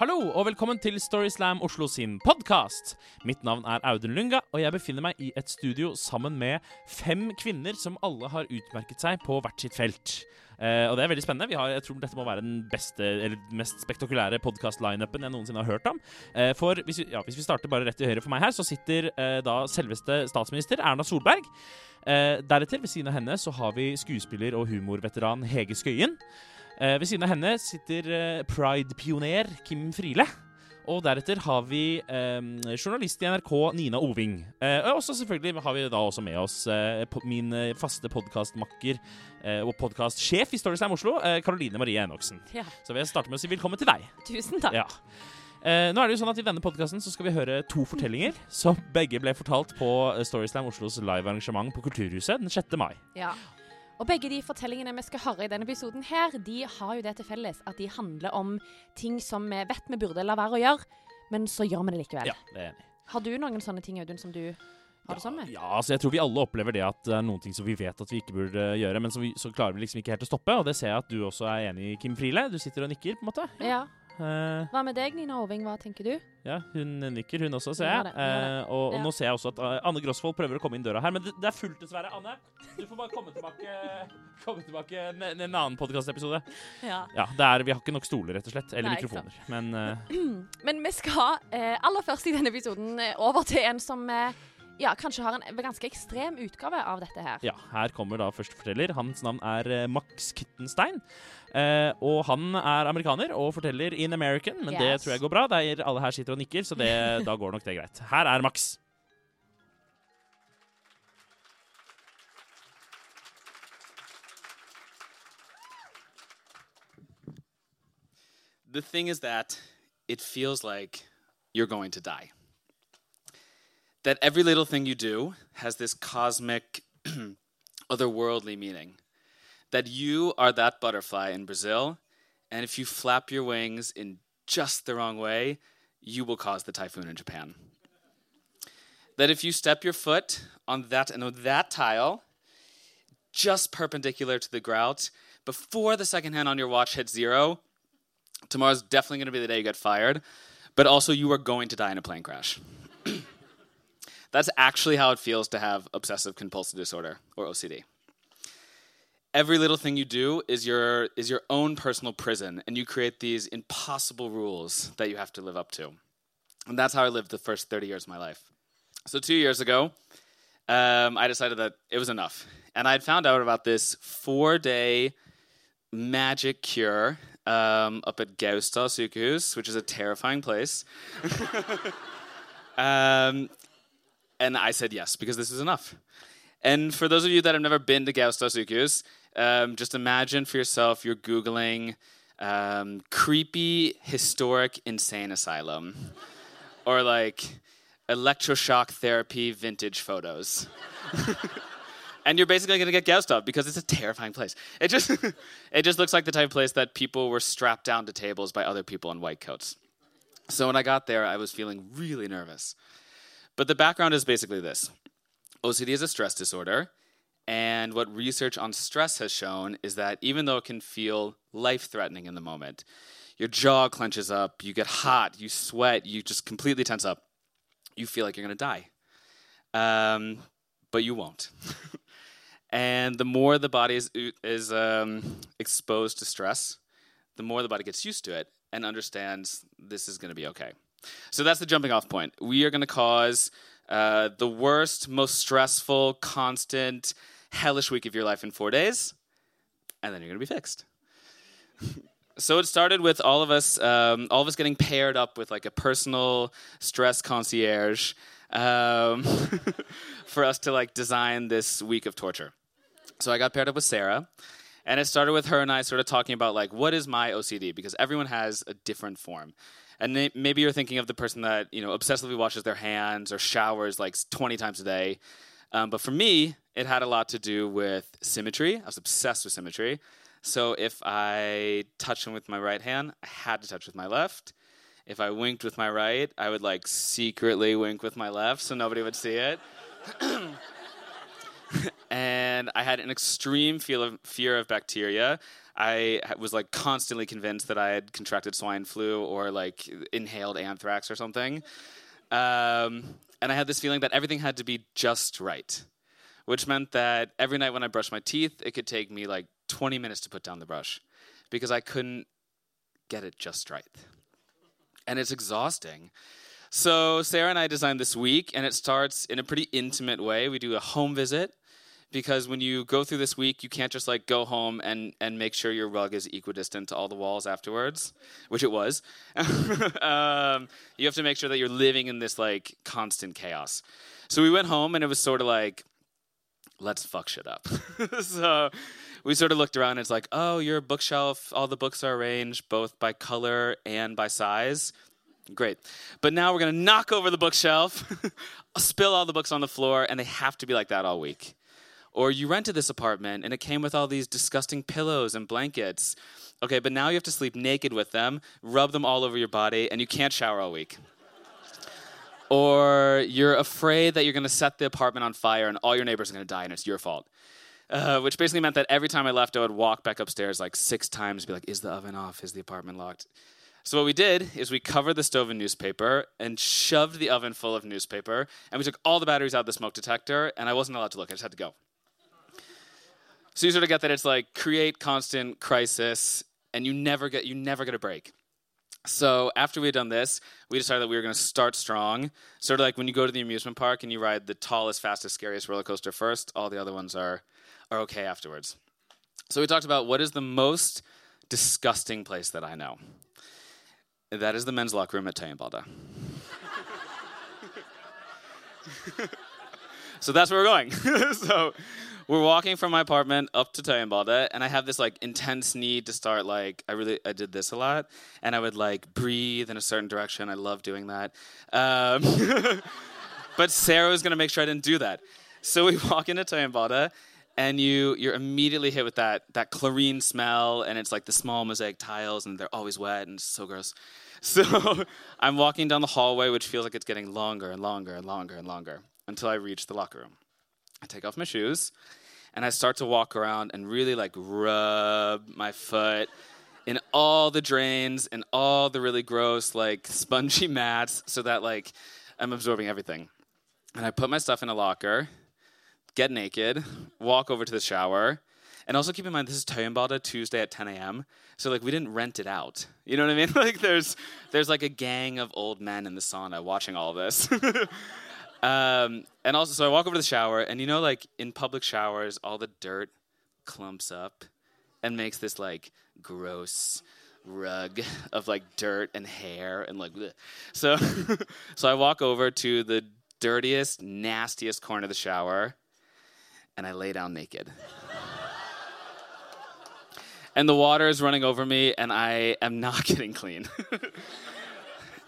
Hallo og velkommen til Storyslam Oslo sin podkast. Mitt navn er Audun Lunga, og jeg befinner meg i et studio sammen med fem kvinner som alle har utmerket seg på hvert sitt felt. Eh, og det er veldig spennende. Har, jeg tror dette må være den beste, eller mest spektakulære podkast-lineupen jeg noensinne har hørt om. Eh, for hvis vi, ja, hvis vi starter bare rett til høyre for meg her, så sitter eh, da selveste statsminister Erna Solberg. Eh, deretter, ved siden av henne, så har vi skuespiller og humorveteran Hege Skøyen. Eh, ved siden av henne sitter eh, Pride-pioner Kim Friele. Og deretter har vi eh, journalist i NRK Nina Oving. Eh, og også selvfølgelig har vi da også med oss eh, min eh, faste podkastmakker eh, og podkastsjef i Storyslam Oslo, eh, Marie Enoksen. Ja, Så vil jeg starte med å si velkommen til deg. tusen takk. Ja. Eh, nå er det jo sånn at I denne podkasten skal vi høre to fortellinger som begge ble fortalt på Storyslam Oslos livearrangement på Kulturhuset den 6. mai. Ja. Og begge de fortellingene vi skal høre i denne episoden her, de har jo det til felles at de handler om ting som vi vet vi burde la være å gjøre, men så gjør vi det likevel. Ja, det er enig. Har du noen sånne ting, Audun, som du har det sånn med? Ja, altså jeg tror vi alle opplever det at det er noen ting som vi vet at vi ikke burde gjøre, men så, vi, så klarer vi liksom ikke helt å stoppe. Og det ser jeg at du også er enig i, Kim Friele. Du sitter og nikker, på en måte. Ja. Eh, Hva med deg, Nina Oving? Hva tenker du? ja, hun nikker, hun også, ser jeg. det. Eh, og, Ja. nå ser jeg også at eh, Anne Grosvold prøver å komme inn døra her, men det, det er fullt, dessverre. Anne, du får bare komme tilbake Komme tilbake en, en annen podkastepisode. Ja. Ja, det er, vi har ikke nok stoler, rett og slett. Eller Nei, mikrofoner. Men uh, Men vi skal aller først i denne episoden over til en som ja, kanskje har en ganske ekstrem utgave av dette her. ja, her kommer da førsteforteller. Hans navn er Max Kittenstein. Eh, og han er amerikaner og forteller in American, men det tror jeg går bra. Der alle her sitter og nikker, så det, da går nok det greit. Her er Max. The thing is that it feels like you're going to die. That every little thing you do has this cosmic, otherworldly meaning. That you are that butterfly in Brazil, and if you flap your wings in just the wrong way, you will cause the typhoon in Japan. That if you step your foot on that and on that tile, just perpendicular to the grout, before the second hand on your watch hits zero, tomorrow's definitely going to be the day you get fired, but also you are going to die in a plane crash. That's actually how it feels to have obsessive compulsive disorder or OCD. Every little thing you do is your is your own personal prison, and you create these impossible rules that you have to live up to. And that's how I lived the first 30 years of my life. So two years ago, um, I decided that it was enough, and I had found out about this four-day magic cure um, up at Gaustad sykehus, which is a terrifying place. um, and I said yes because this is enough. And for those of you that have never been to Gaustad sykehus, um, just imagine for yourself you're googling um, creepy historic insane asylum, or like electroshock therapy vintage photos and you're basically going to get gouged up because it's a terrifying place. It just it just looks like the type of place that people were strapped down to tables by other people in white coats. So when I got there, I was feeling really nervous. But the background is basically this. OCD is a stress disorder, and what research on stress has shown is that even though it can feel life-threatening in the moment, your jaw clenches up, you get hot, you sweat, you just completely tense up. You feel like you're going to die. Um, but you won't. and the more the body is, is um, exposed to stress, the more the body gets used to it and understands this is going to be okay. So that's the jumping off point. We are going to cause uh, the worst, most stressful, constant, hellish week of your life in four days, and then you're going to be fixed. so it started with all of us, um, all of us getting paired up with like a personal stress concierge um, for us to like design this week of torture. So I got paired up with Sarah, and it started with her and I sort of talking about like what is my OCD because everyone has a different form. And may- maybe you're thinking of the person that you know obsessively washes their hands or showers like 20 times a day. Um, but for me, it had a lot to do with symmetry. I was obsessed with symmetry. So if I touched them with my right hand, I had to touch with my left. If I winked with my right, I would like secretly wink with my left so nobody would see it. and I had an extreme feel of fear of bacteria. I was like constantly convinced that I had contracted swine flu or like inhaled anthrax or something. Um, and I had this feeling that everything had to be just right, which meant that every night when I brushed my teeth, it could take me like 20 minutes to put down the brush because I couldn't get it just right. And it's exhausting. So Sarah and I designed this week, and it starts in a pretty intimate way. We do a home visit because when you go through this week, you can't just like go home and and make sure your rug is equidistant to all the walls afterwards, which it was. um, you have to make sure that you're living in this like constant chaos. So we went home, and it was sort of like, let's fuck shit up. so we sort of looked around. And it's like, oh, your bookshelf. All the books are arranged both by color and by size. Great. But now we're going to knock over the bookshelf, spill all the books on the floor, and they have to be like that all week. Or you rented this apartment and it came with all these disgusting pillows and blankets. Okay, but now you have to sleep naked with them, rub them all over your body, and you can't shower all week. Or you're afraid that you're going to set the apartment on fire and all your neighbors are going to die and it's your fault. Uh, which basically meant that every time I left, I would walk back upstairs like six times, be like, "Is the oven off? Is the apartment locked?" So what we did is we covered the stove in newspaper and shoved the oven full of newspaper, and we took all the batteries out of the smoke detector, and I wasn't allowed to look. I just had to go. So you sort of get that it's like create constant crisis, and you never get you never get a break. So after we had done this, we decided that we were going to start strong. Sort of like when you go to the amusement park and you ride the tallest, fastest, scariest roller coaster first. All the other ones are are okay afterwards. So we talked about what is the most disgusting place that I know. That is the men's locker room at Tayambalda. so that's where we're going. so we're walking from my apartment up to Tayambalda, and I have this like intense need to start like I really I did this a lot, and I would like breathe in a certain direction. I love doing that. Um, but Sarah was gonna make sure I didn't do that. So we walk into Tayambalda, and you you're immediately hit with that that chlorine smell, and it's like the small mosaic tiles, and they're always wet and it's so gross. So I'm walking down the hallway, which feels like it's getting longer and longer and longer and longer until I reach the locker room. I take off my shoes and I start to walk around and really like rub my foot in all the drains and all the really gross like spongy mats so that like I'm absorbing everything. And I put my stuff in a locker, get naked, walk over to the shower, and also keep in mind this is Toyambada Tuesday at 10 a.m. So like we didn't rent it out. You know what I mean? Like there's there's like a gang of old men in the sauna watching all this. um, and also so I walk over to the shower and you know like in public showers all the dirt clumps up and makes this like gross rug of like dirt and hair and like bleh. so so I walk over to the dirtiest nastiest corner of the shower and I lay down naked and the water is running over me, and I am not getting clean.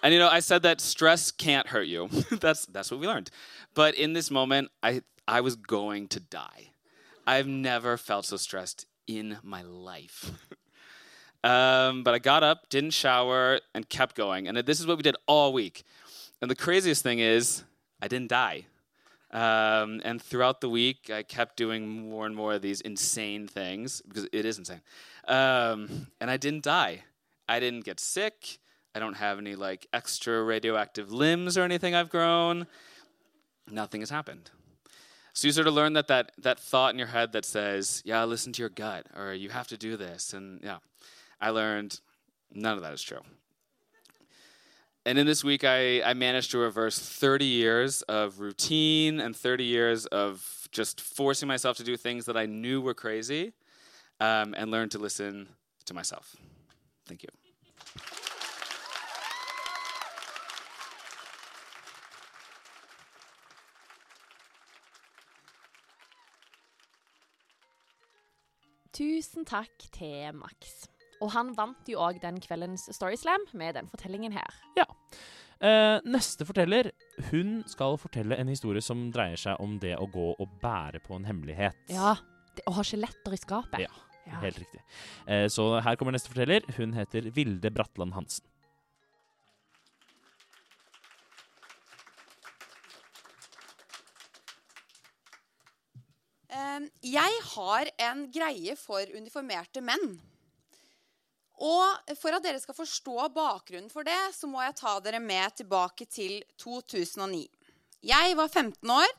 And you know, I said that stress can't hurt you. that's that's what we learned. But in this moment, I I was going to die. I've never felt so stressed in my life. um, but I got up, didn't shower, and kept going. And this is what we did all week. And the craziest thing is, I didn't die. Um, and throughout the week, I kept doing more and more of these insane things because it is insane. Um, and I didn't die. I didn't get sick. I don't have any like extra radioactive limbs or anything I've grown. Nothing has happened. So you sort of learn that, that that thought in your head that says, "Yeah, listen to your gut," or "You have to do this," and yeah, I learned none of that is true. And in this week, I, I managed to reverse 30 years of routine and 30 years of just forcing myself to do things that I knew were crazy um, and learn to listen to myself. Thank you. Tusen takk til Max. Og han vant jo òg den kveldens Storyslam med den fortellingen her. Ja. Eh, neste forteller hun skal fortelle en historie som dreier seg om det å gå og bære på en hemmelighet. Ja. Det, å ha skjeletter i skapet. Ja, Helt riktig. Eh, så her kommer neste forteller. Hun heter Vilde Bratland Hansen. Jeg har en greie for uniformerte menn. Og for at dere skal forstå bakgrunnen for det, så må jeg ta dere med tilbake til 2009. Jeg var 15 år,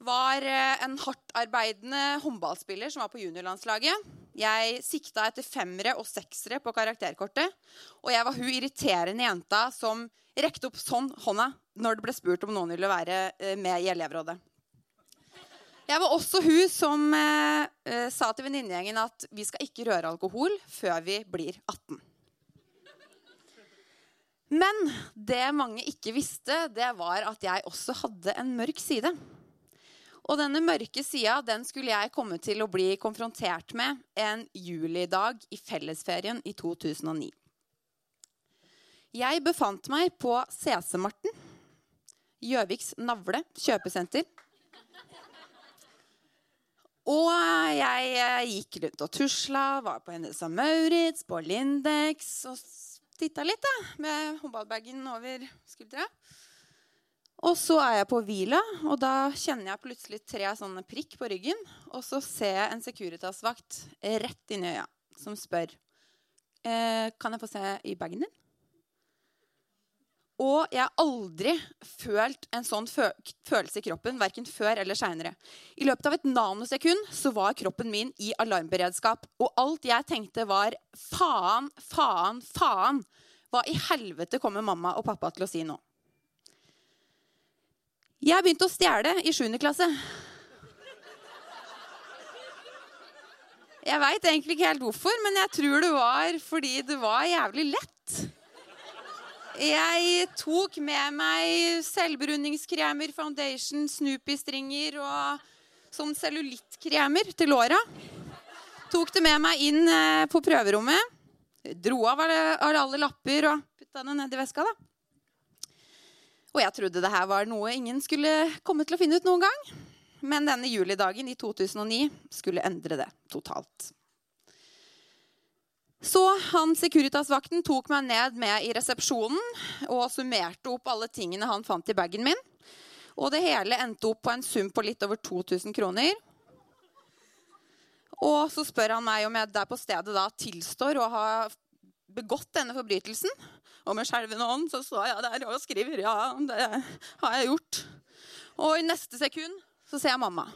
var eh, en hardtarbeidende håndballspiller som var på juniorlandslaget. Jeg sikta etter femmere og seksere på karakterkortet. Og jeg var hun irriterende jenta som rekte opp sånn hånda når det ble spurt om noen ville være eh, med i elevrådet. Jeg var også hun som eh, eh, sa til venninnegjengen at vi skal ikke røre alkohol før vi blir 18. Men det mange ikke visste, det var at jeg også hadde en mørk side. Og denne mørke sida den skulle jeg komme til å bli konfrontert med en julidag i fellesferien i 2009. Jeg befant meg på CC-Marten, Gjøviks Navle kjøpesenter. Og jeg eh, gikk rundt og tusla, var på Hennes og Maurits, på Lindex og titta litt da, med håndballbagen over skuldra. Og så er jeg på hvila, og da kjenner jeg plutselig tre sånne prikk på ryggen. Og så ser jeg en Securitas-vakt rett inn i øya som spør eh, Kan jeg få se i bagen din? Og jeg har aldri følt en sånn følelse i kroppen, verken før eller seinere. I løpet av et nanosekund så var kroppen min i alarmberedskap. Og alt jeg tenkte, var faen, faen, faen. Hva i helvete kommer mamma og pappa til å si nå? Jeg begynte å stjele i 7. klasse. Jeg veit egentlig ikke helt hvorfor, men jeg tror det var fordi det var jævlig lett. Jeg tok med meg selvbruningskremer, foundation, Snoopy-stringer og sånn cellulittkremer til låra. Tok det med meg inn eh, på prøverommet. Dro av alle lapper og putta det ned i veska. da. Og jeg trodde det her var noe ingen skulle komme til å finne ut noen gang. Men denne julidagen i 2009 skulle endre det totalt. Så han Securitas-vakten tok meg ned med i resepsjonen og summerte opp alle tingene han fant i bagen min. Og det hele endte opp på en sum på litt over 2000 kroner. Og så spør han meg om jeg der på stedet da tilstår å ha begått denne forbrytelsen. Og med skjelvende hånd så står jeg der og skriver ja, det har jeg gjort. Og i neste sekund så ser jeg mamma.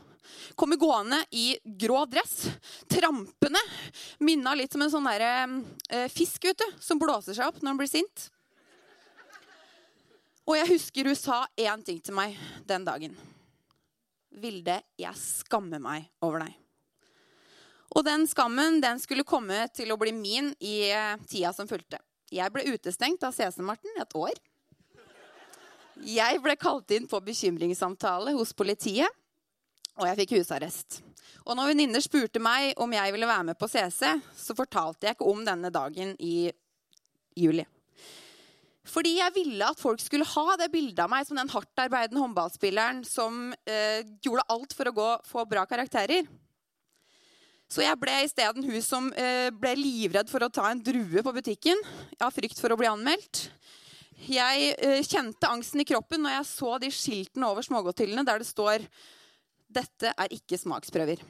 Kommer gående i grå dress, trampende. Minna litt som en sånn der, eh, fisk vet du, som blåser seg opp når han blir sint. Og jeg husker hun sa én ting til meg den dagen. Vilde, jeg skammer meg over deg. Og den skammen den skulle komme til å bli min i eh, tida som fulgte. Jeg ble utestengt av CC-Marten et år. Jeg ble kalt inn på bekymringssamtale hos politiet. Og jeg fikk husarrest. Og når venninner spurte meg om jeg ville være med på CC, så fortalte jeg ikke om denne dagen i juli. Fordi jeg ville at folk skulle ha det bildet av meg som den hardtarbeidende håndballspilleren som eh, gjorde alt for å gå, få bra karakterer. Så jeg ble isteden hun som eh, ble livredd for å ta en drue på butikken av frykt for å bli anmeldt. Jeg eh, kjente angsten i kroppen når jeg så de skiltene over smågodthyllene der det står dette er ikke smaksprøver.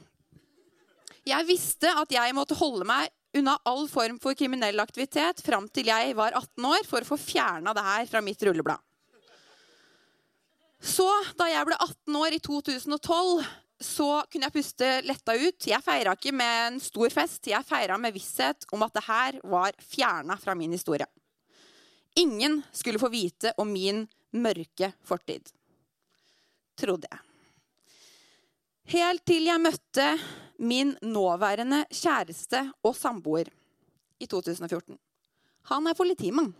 Jeg visste at jeg måtte holde meg unna all form for kriminell aktivitet fram til jeg var 18 år, for å få fjerna det her fra mitt rulleblad. Så da jeg ble 18 år i 2012, så kunne jeg puste letta ut. Jeg feira ikke med en stor fest, jeg feira med visshet om at det her var fjerna fra min historie. Ingen skulle få vite om min mørke fortid. Trodde jeg. Helt til jeg møtte min nåværende kjæreste og samboer i 2014. Han er politimann.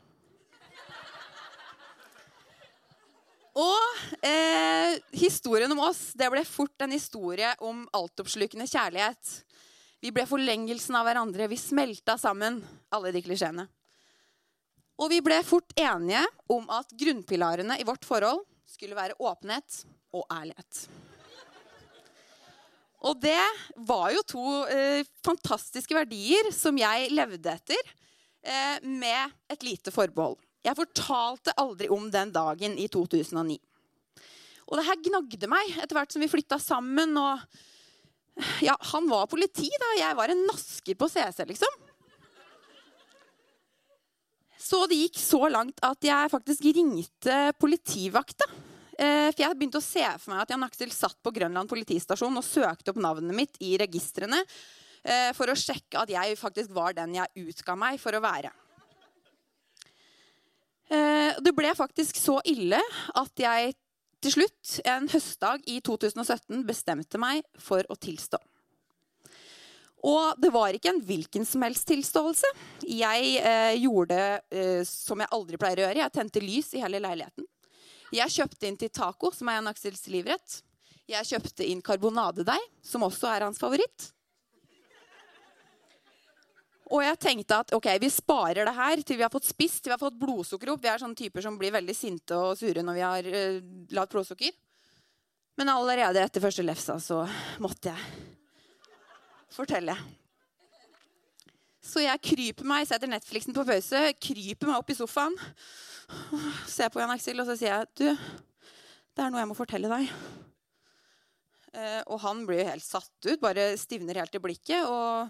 Og eh, historien om oss det ble fort en historie om altoppslukende kjærlighet. Vi ble forlengelsen av hverandre. Vi smelta sammen, alle de klisjeene. Og vi ble fort enige om at grunnpilarene i vårt forhold skulle være åpenhet og ærlighet. Og det var jo to eh, fantastiske verdier som jeg levde etter, eh, med et lite forbehold. Jeg fortalte aldri om den dagen i 2009. Og det her gnagde meg etter hvert som vi flytta sammen. og ja, Han var politi, da. Jeg var en nasker på CC, liksom. Så det gikk så langt at jeg faktisk ringte politivakta. Eh, For jeg begynte å se for meg at Jan Aksel satt på Grønland politistasjon og søkte opp navnet mitt i registrene eh, for å sjekke at jeg faktisk var den jeg utga meg for å være. Eh, Det ble faktisk så ille at jeg til slutt, en høstdag i 2017, bestemte meg for å tilstå. Og det var ikke en hvilken som helst tilståelse. Jeg eh, gjorde eh, som jeg aldri pleier å gjøre. Jeg tente lys i hele leiligheten. Jeg kjøpte inn til taco, som er Jan Aksels livrett. Jeg kjøpte inn karbonadedeig, som også er hans favoritt. Og jeg tenkte at ok, vi sparer det her til vi har fått spist, til vi har fått blodsukker opp. Vi er sånne typer som blir veldig sinte og sure når vi har uh, lavt blodsukker. Men allerede etter første lefsa så måtte jeg fortelle. Så jeg kryper meg, setter Netflixen på pause, kryper meg opp i sofaen, ser på Jan Aksel, og så sier jeg du, det er noe jeg må fortelle deg. Eh, og han blir jo helt satt ut, bare stivner helt i blikket. og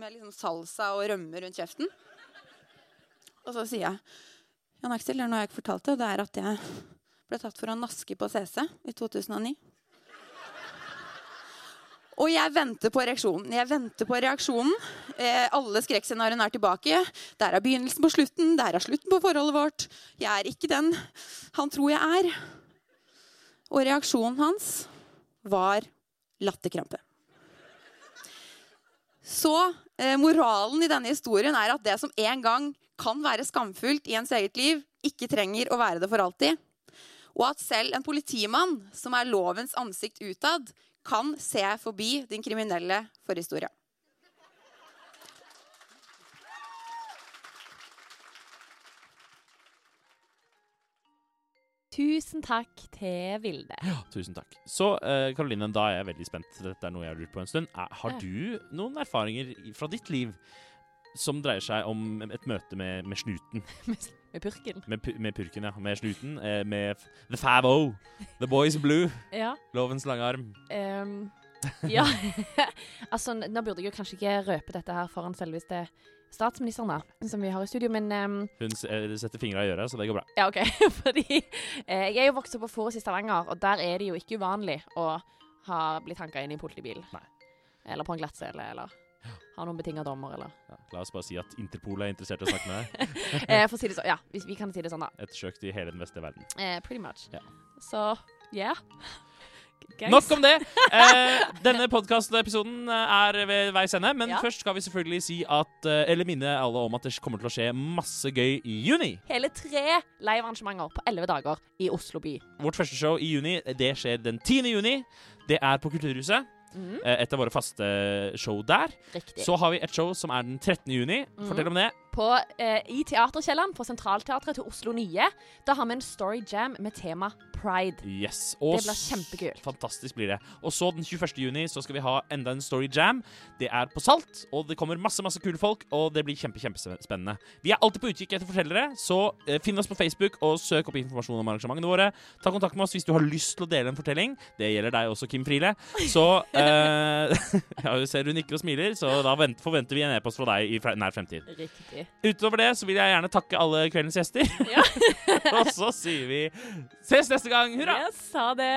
med liksom salsa og rømme rundt kjeften. Og så sier jeg Jan Aksel, det er noe jeg ikke fortalte. Det er at jeg ble tatt for å naske på CC i 2009. Og jeg venter på reaksjonen. Jeg venter på reaksjonen. Eh, alle skrekkscenarioene er tilbake. Der er begynnelsen på slutten. Der er slutten på forholdet vårt. Jeg er ikke den han tror jeg er. Og reaksjonen hans var latterkrampe. Så eh, moralen i denne historien er at det som en gang kan være skamfullt i ens eget liv, ikke trenger å være det for alltid. Og at selv en politimann, som er lovens ansikt utad, kan se forbi din kriminelle forhistorie. Tusen takk til Vilde. Ja, tusen takk. Så eh, Karoline, da er jeg veldig spent. Dette er noe jeg har lurt på en stund. Er, har du noen erfaringer fra ditt liv som dreier seg om et møte med, med snuten? Med purken. Med, med purken, ja. Med snuten. Eh, med The Five-O. The Boys Blue. Ja. Lovens lange arm. Um, ja. altså, nå burde jeg jo kanskje ikke røpe dette her foran selveste statsministeren, da, som vi har i studio, men um, Hun eh, setter fingra i øret, så det går bra. Ja, OK. Fordi eh, jeg er jo vokst opp på Forus i Stavanger, og der er det jo ikke uvanlig å ha blitt hanka inn i en politibil. Nei. Eller på en glattcelle, eller ha noen betinga dommer, eller Ja, la oss bare si at Interpol er interessert i å snakke med deg. eh, For å si det sånn. Ja, Vi, vi kan si det sånn, da. Ettersøkt i hele den vestlige verden. Eh, pretty much. Ja. Så yeah. Gangs. Nok om det. Eh, denne podkastepisoden er ved veis ende, men Ja. først skal vi selvfølgelig si at eh, Eller minne alle om at det kommer til å skje masse gøy i juni. Hele tre livearrangementer på elleve dager i Oslo by. Vårt første show i juni det skjer den 10. juni. Det er på Kulturhuset. Eh, Et av våre faste show der. riktig. Så har vi et show som er den 13. juni. Mhm. Fortell om det. På, eh, I Teaterkjelleren på Sentralteatret til Oslo Nye. Da har vi en story jam med tema Pride. Yes. Og Det blir kjempekult. Fantastisk blir det. Og så den 21. juni så skal vi ha enda en Story Jam. Det er på Salt, og det kommer masse masse kule folk, og det blir kjempe, kjempespennende. Vi er alltid på utkikk etter fortellere, så eh, finn oss på Facebook og søk opp informasjon om arrangementene våre. Ta kontakt med oss hvis du har lyst til å dele en fortelling. Det gjelder deg også, Kim Friele. Så eh, Ja, vi ser hun nikker og smiler, så da vent, forventer vi en e-post fra deg i nær fremtid. Riktig. Utover det så vil jeg gjerne takke alle kveldens gjester. Ja. og så sier vi ses neste gang. Hurra! Jeg sa det.